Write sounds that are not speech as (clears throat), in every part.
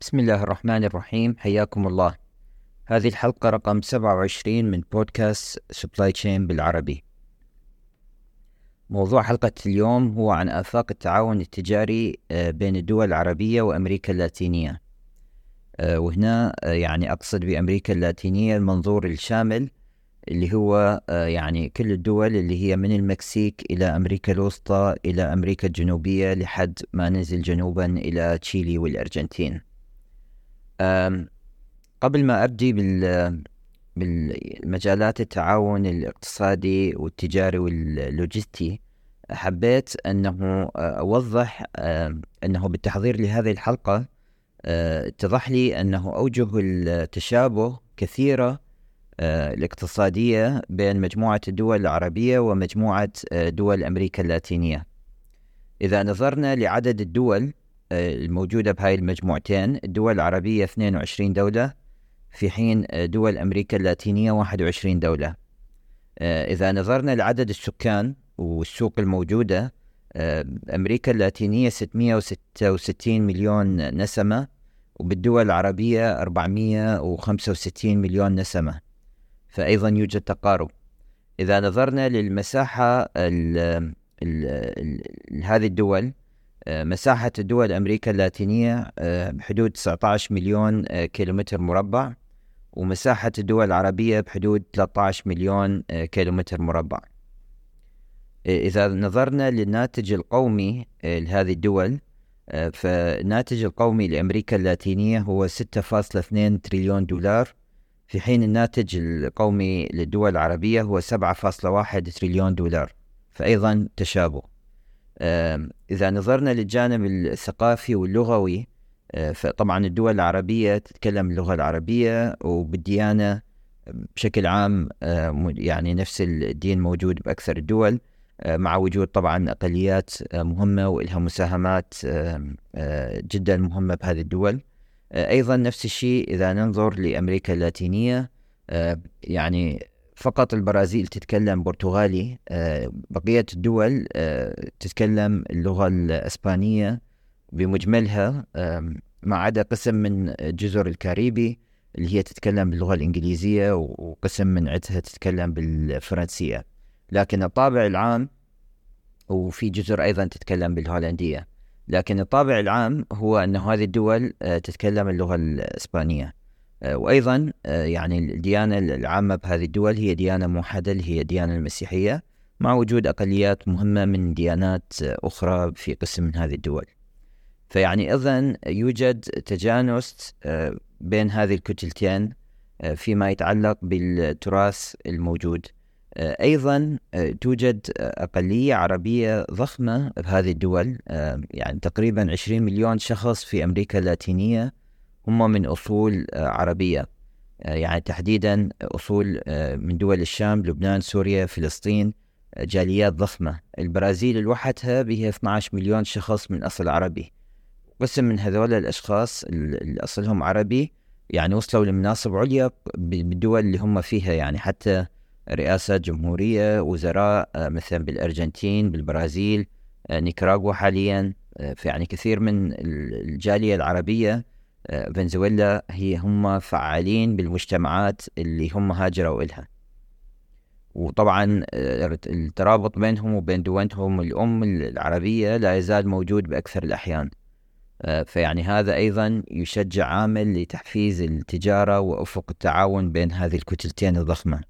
بسم الله الرحمن الرحيم. حياكم الله. هذه الحلقة رقم 27 من بودكاست supply chain بالعربي. موضوع حلقة اليوم هو عن آفاق التعاون التجاري آه، بين الدول العربية وأمريكا اللاتينية. آه، وهنا آه، يعني أقصد بأمريكا اللاتينية المنظور الشامل اللي هو يعني كل الدول اللي هي من المكسيك إلى أمريكا الوسطى إلى أمريكا الجنوبية لحد ما ننزل جنوبا إلى تشيلي والأرجنتين. قبل ما أبدي بال بالمجالات التعاون الاقتصادي والتجاري واللوجستي حبيت أنه أوضح أنه بالتحضير لهذه الحلقة اتضح لي أنه أوجه التشابه كثيرة الاقتصادية بين مجموعة الدول العربية ومجموعة دول أمريكا اللاتينية. إذا نظرنا لعدد الدول الموجودة بهاي المجموعتين الدول العربية 22 دولة في حين دول أمريكا اللاتينية 21 دولة. آه، إذا نظرنا لعدد السكان والسوق الموجودة آه، أمريكا اللاتينية 666 مليون نسمة وبالدول العربية 465 مليون نسمة. فأيضا يوجد تقارب. إذا نظرنا للمساحة ال ال ال هذه الدول آه، مساحة الدول أمريكا اللاتينية بحدود 19 مليون كيلومتر مربع ومساحة الدول العربية بحدود 13 مليون آه، كيلومتر مربع. آه، إذا نظرنا للناتج القومي آه، لهذه الدول فالناتج القومي لأمريكا اللاتينية هو 6.2 تريليون دولار في حين الناتج القومي للدول العربية هو 7.1 تريليون دولار فأيضا تشابه. إذا نظرنا للجانب الثقافي واللغوي آه، فطبعا الدول العربية تتكلم اللغة العربية وبالديانة بشكل عام آه، يعني نفس الدين موجود بأكثر الدول آه، مع وجود طبعا أقليات مهمة وإلها مساهمات جدا مهمة بهذه الدول. أيضا نفس الشيء إذا ننظر لأمريكا اللاتينية يعني فقط البرازيل تتكلم برتغالي بقية الدول تتكلم اللغة الإسبانية بمجملها ما عدا قسم من جزر الكاريبي اللي هي تتكلم باللغة الإنجليزية وقسم من عدها تتكلم بالفرنسية. لكن الطابع العام وفي جزر أيضا تتكلم بالهولندية. لكن الطابع العام هو أن هذه الدول آه، تتكلم اللغة الإسبانية. آه، وأيضا آه، يعني الديانة العامة بهذه الدول هي ديانة موحدة اللي هي الديانة المسيحية مع وجود أقليات مهمة من ديانات أخرى في قسم من هذه الدول. فيعني إذن يوجد تجانس بين هذه الكتلتين فيما يتعلق بالتراث الموجود. أيضا توجد أقلية عربية ضخمة بهذه الدول يعني تقريبا 20 مليون شخص في أمريكا اللاتينية هم من أصول عربية. يعني تحديدا أصول من دول الشام لبنان سوريا فلسطين جاليات ضخمة. البرازيل لوحدها بها 12 مليون شخص من أصل عربي. قسم من هذول الأشخاص اللي أصلهم عربي يعني وصلوا لمناصب عليا بالدول اللي هم فيها يعني حتى رئاسة جمهورية وزراء آه، مثلا بالأرجنتين بالبرازيل آه، نيكاراغوا حاليا آه، في يعني كثير من الجالية العربية فنزويلا هي هم فعالين بالمجتمعات اللي هم هاجروا إلها. وطبعا الترابط بينهم وبين دولتهم الأم العربية لا يزال موجود بأكثر الأحيان. فيعني هذا أيضا يشجع عامل لتحفيز التجارة وأفق التعاون بين هذه الكتلتين الضخمة.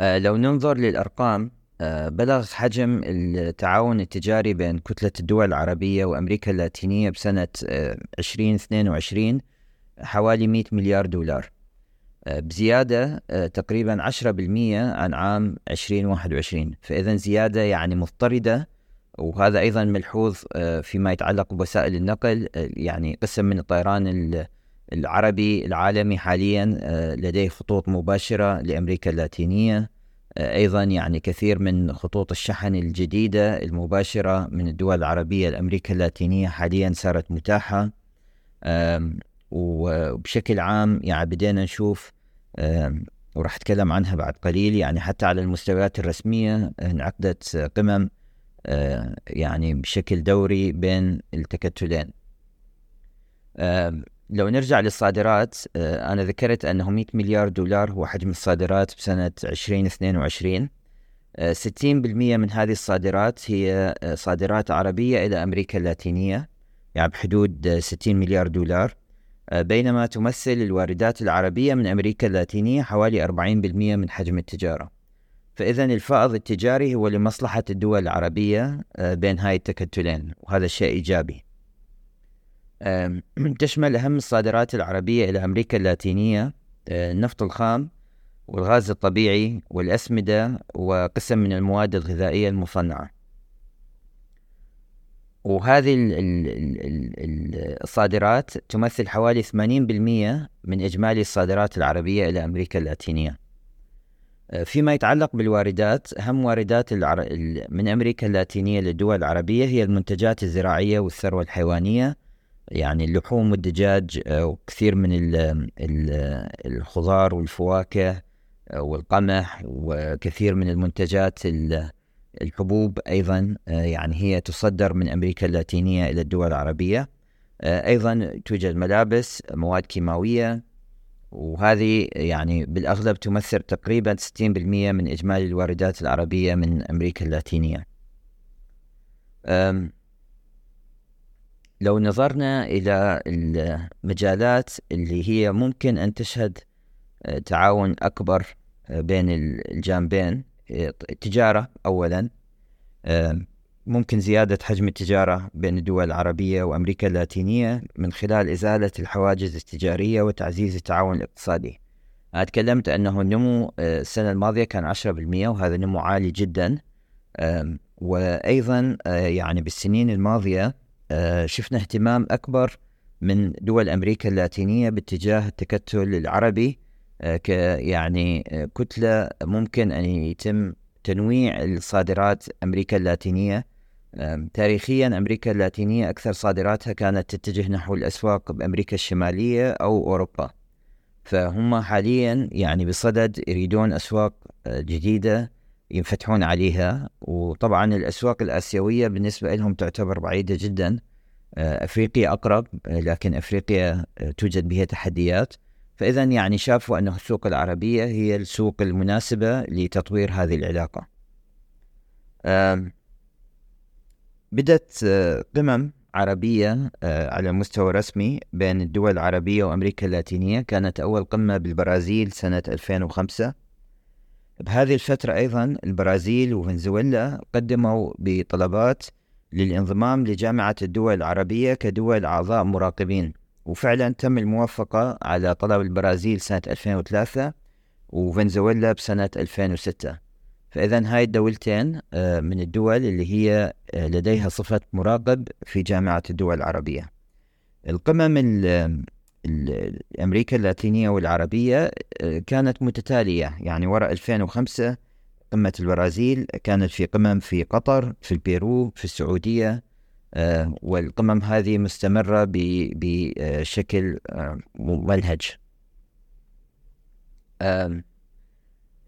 لو ننظر للأرقام آه، بلغ حجم التعاون التجاري بين كتلة الدول العربية وأمريكا اللاتينية بسنة 2022 حوالي 100 مليار دولار. بزيادة تقريبا 10% عن عام 2021 فإذا زيادة يعني مضطردة وهذا أيضا ملحوظ آه، فيما يتعلق بوسائل النقل آه، يعني قسم من الطيران العربي العالمي حاليا آه، لديه خطوط مباشرة لأمريكا اللاتينية أيضا يعني كثير من خطوط الشحن الجديدة المباشرة من الدول العربية لأمريكا اللاتينية حاليا صارت متاحة. وبشكل عام يعني بدينا نشوف وراح أتكلم عنها بعد قليل يعني حتى على المستويات الرسمية انعقدت قمم يعني بشكل دوري بين التكتلين. لو نرجع للصادرات أنا ذكرت أنه 100 مليار دولار هو حجم الصادرات بسنة 2022 60% من هذه الصادرات هي صادرات عربية إلى أمريكا اللاتينية يعني بحدود 60 مليار دولار. بينما تمثل الواردات العربية من أمريكا اللاتينية حوالي 40% من حجم التجارة. فإذا الفائض التجاري هو لمصلحة الدول العربية بين هاي التكتلين وهذا شيء إيجابي. (clears throat) تشمل أهم الصادرات العربية إلى أمريكا اللاتينية النفط الخام والغاز الطبيعي والأسمدة وقسم من المواد الغذائية المصنعة وهذه الصادرات تمثل حوالي 80% من إجمالي الصادرات العربية إلى أمريكا اللاتينية فيما يتعلق بالواردات أهم واردات. من أمريكا اللاتينية للدول العربية هي المنتجات الزراعية والثروة الحيوانية يعني اللحوم والدجاج آه، وكثير من الخضار والفواكه آه، والقمح وكثير من المنتجات الحبوب أيضا آه، يعني هي تصدر من أمريكا اللاتينية إلى الدول العربية. أيضا توجد ملابس مواد كيماوية وهذه يعني بالأغلب تمثل تقريبا 60% من إجمالي الواردات العربية من أمريكا اللاتينية. لو نظرنا إلى المجالات اللي هي ممكن أن تشهد آه، تعاون أكبر آه، بين الجانبين آه، التجارة أولا ممكن زيادة حجم التجارة بين الدول العربية وأمريكا اللاتينية من خلال إزالة الحواجز التجارية وتعزيز التعاون الاقتصادي. أنا تكلمت أنه النمو السنة الماضية كان 10% وهذا نمو عالي جدا وأيضا يعني بالسنين الماضية آه، شفنا اهتمام أكبر من دول أمريكا اللاتينية باتجاه التكتل العربي. آه، يعني آه، كتلة ممكن أن يتم تنويع الصادرات أمريكا اللاتينية. تاريخيا أمريكا اللاتينية أكثر صادراتها كانت تتجه نحو الأسواق بأمريكا الشمالية أو أوروبا. فهم حاليا يعني بصدد يريدون أسواق جديدة ينفتحون عليها. وطبعا الأسواق الآسيوية بالنسبة لهم تعتبر بعيدة جدا. آه، أفريقيا أقرب آه، لكن أفريقيا آه، توجد بها تحديات. فإذا يعني شافوا أن السوق العربية هي السوق المناسبة لتطوير هذه العلاقة. بدت قمم عربية على مستوى رسمي بين الدول العربية وأمريكا اللاتينية. كانت أول قمة بالبرازيل سنة 2005 بهذه الفترة أيضا البرازيل وفنزويلا قدموا بطلبات للانضمام لجامعة الدول العربية كدول أعضاء مراقبين. وفعلا تم الموافقة على طلب البرازيل سنة 2003 وفنزويلا بسنة 2006 فإذا هاي الدولتين آه، من الدول اللي هي آه، لديها صفة مراقب في جامعة الدول العربية. القمم أمريكا اللاتينية والعربية آه، كانت متتالية. يعني وراء 2005 قمة البرازيل كانت في قمم في قطر في البيرو في السعودية آه، والقمم هذه مستمرة بشكل آه، ممنهج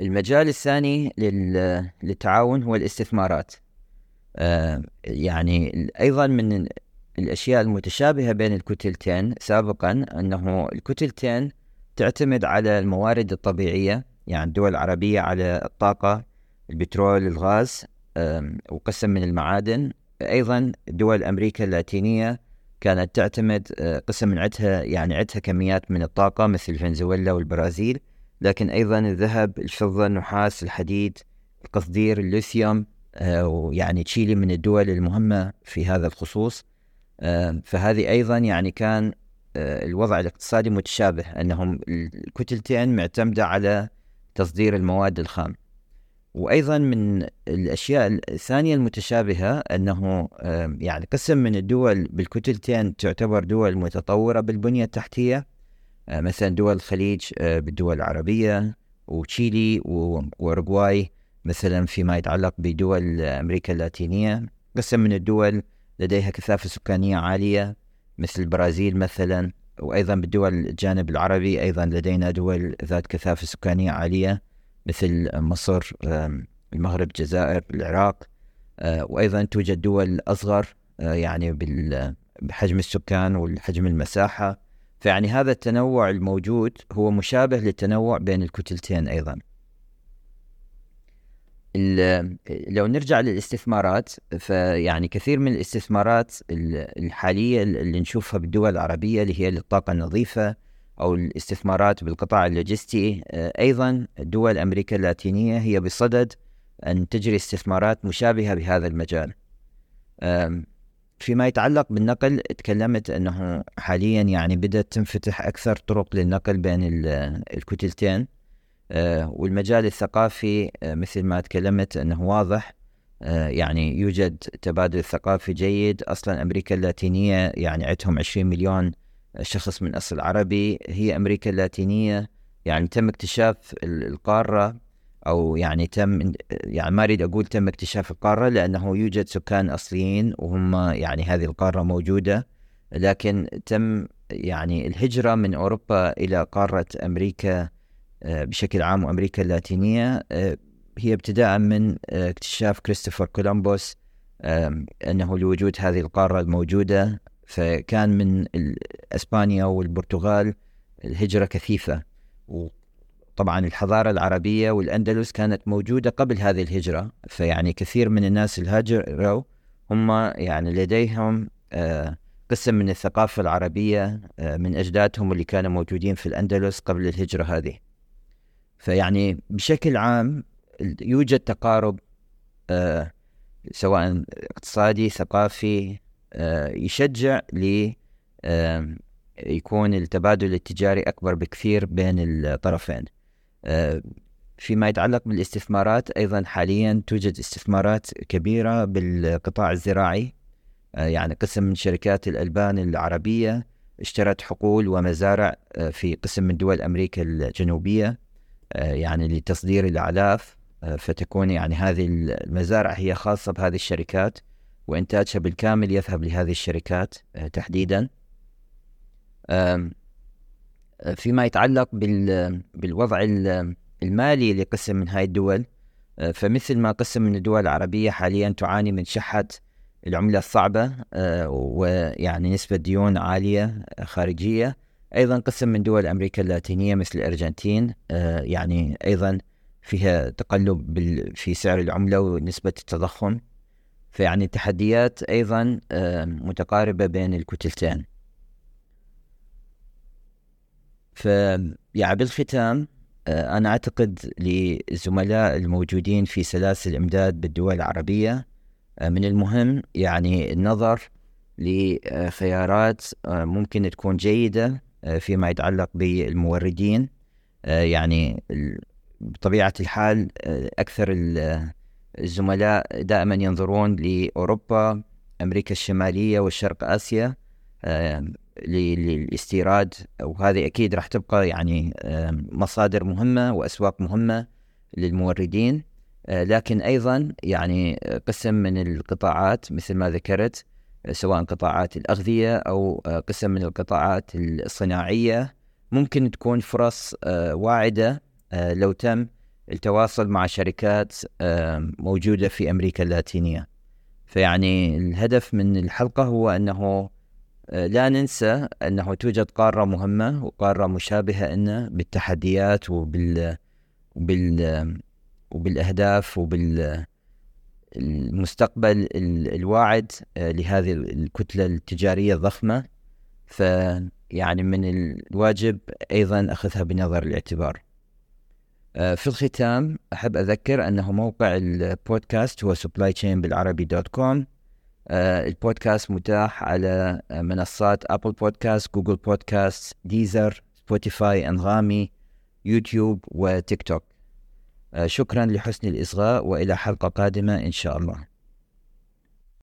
المجال الثاني للتعاون هو الاستثمارات. يعني أيضا من الأشياء المتشابهة بين الكتلتين سابقا أنه الكتلتين تعتمد على الموارد الطبيعية يعني الدول العربية على الطاقة البترول الغاز وقسم من المعادن. أيضا دول أمريكا اللاتينية كانت تعتمد أه، قسم من عدها يعني عدها كميات من الطاقة مثل فنزويلا والبرازيل لكن أيضا الذهب الفضة النحاس الحديد القصدير الليثيوم أه، ويعني تشيلي من الدول المهمة في هذا الخصوص. فهذه أيضا يعني كان آه، الوضع الاقتصادي متشابه أنهم الكتلتين معتمدة على تصدير المواد الخام. وأيضا من الأشياء الثانية المتشابهة أنه يعني قسم من الدول بالكتلتين تعتبر دول متطورة بالبنية التحتية. آه، مثلا دول الخليج آه، بالدول العربية وتشيلي وأورجواي مثلا فيما يتعلق بدول أمريكا اللاتينية. قسم من الدول لديها كثافة سكانية عالية مثل البرازيل مثلا وأيضا بالدول الجانب العربي أيضا لدينا دول ذات كثافة سكانية عالية مثل مصر المغرب الجزائر العراق وأيضا توجد دول أصغر يعني بحجم السكان والحجم المساحة. فيعني هذا التنوع الموجود هو مشابه للتنوع بين الكتلتين أيضا. لو نرجع للاستثمارات فيعني كثير من الاستثمارات الحالية اللي نشوفها بالدول العربية اللي هي للطاقة النظيفة أو الاستثمارات بالقطاع اللوجستي. أيضا دول أمريكا اللاتينية هي بصدد أن تجري استثمارات مشابهة بهذا المجال. فيما يتعلق بالنقل تكلمت أنه حاليا يعني بدأت تنفتح أكثر طرق للنقل بين الكتلتين والمجال الثقافي آه، مثل ما تكلمت أنه واضح آه، يعني يوجد تبادل ثقافي جيد. أصلا أمريكا اللاتينية يعني عندهم 20 مليون شخص من أصل عربي. هي أمريكا اللاتينية يعني تم اكتشاف القارة أو يعني تم يعني ما أريد أقول تم اكتشاف القارة لأنه يوجد سكان أصليين وهم يعني هذه القارة موجودة. لكن تم يعني الهجرة من أوروبا إلى قارة أمريكا آه، بشكل عام وأمريكا اللاتينية آه، هي ابتداء من آه، اكتشاف كريستوفر كولومبوس أنه لوجود هذه القارة الموجودة فكان من إسبانيا والبرتغال الهجرة كثيفة. طبعا الحضارة العربية والأندلس كانت موجودة قبل هذه الهجرة فيعني كثير من الناس الهاجروا هم يعني لديهم آه، قسم من الثقافة العربية آه، من أجدادهم اللي كانوا موجودين في الأندلس قبل الهجرة هذه. فيعني بشكل عام يوجد تقارب آه، سواء اقتصادي ثقافي يشجع ل يكون التبادل التجاري أكبر بكثير بين الطرفين. آه، فيما يتعلق بالاستثمارات أيضا حاليا توجد استثمارات كبيرة بالقطاع الزراعي. آه، يعني قسم من شركات الألبان العربية اشترت حقول ومزارع آه، في قسم من دول أمريكا الجنوبية. يعني لتصدير الأعلاف فتكون يعني هذه المزارع هي خاصة بهذه الشركات وإنتاجها بالكامل يذهب لهذه الشركات تحديدا. فيما يتعلق بالوضع المالي لقسم من هاي الدول آه، فمثل ما قسم من الدول العربية حاليا تعاني من شحة العملة الصعبة آه، ويعني نسبة ديون عالية خارجية. أيضا قسم من دول أمريكا اللاتينية مثل الأرجنتين آه، يعني أيضا فيها تقلب في سعر العملة ونسبة التضخم فيعني تحديات أيضا متقاربة بين الكتلتين. ف يعني بالختام آه، أنا أعتقد للزملاء الموجودين في سلاسل الإمداد بالدول العربية آه، من المهم يعني النظر لخيارات آه، ممكن تكون جيدة فيما يتعلق بالموردين. يعني بطبيعة الحال أكثر الزملاء دائما ينظرون لأوروبا أمريكا الشمالية والشرق آسيا للاستيراد وهذه أكيد راح تبقى يعني مصادر مهمة وأسواق مهمة للموردين. آه، لكن أيضا يعني قسم من القطاعات مثل ما ذكرت سواء قطاعات الأغذية أو آه، قسم من القطاعات الصناعية. ممكن تكون فرص آه، واعدة لو تم التواصل مع شركات موجودة في أمريكا اللاتينية. فيعني الهدف من الحلقة هو آه، لا ننسى أنه توجد قارة مهمة وقارة مشابهة لنا بالتحديات وبال وبال وبالأهداف وبال المستقبل الواعد آه، لهذه الكتلة التجارية الضخمة. فيعني من الواجب أيضا أخذها بنظر الاعتبار. آه، في الختام أحب أذكر أنه موقع البودكاست هو supply chain بالعربي dot com آه، البودكاست متاح على منصات Apple Podcast Google Podcast Deezer Spotify أنغامي يوتيوب وتيك توك شكرا لحسن الإصغاء وإلى حلقة قادمة إن شاء الله.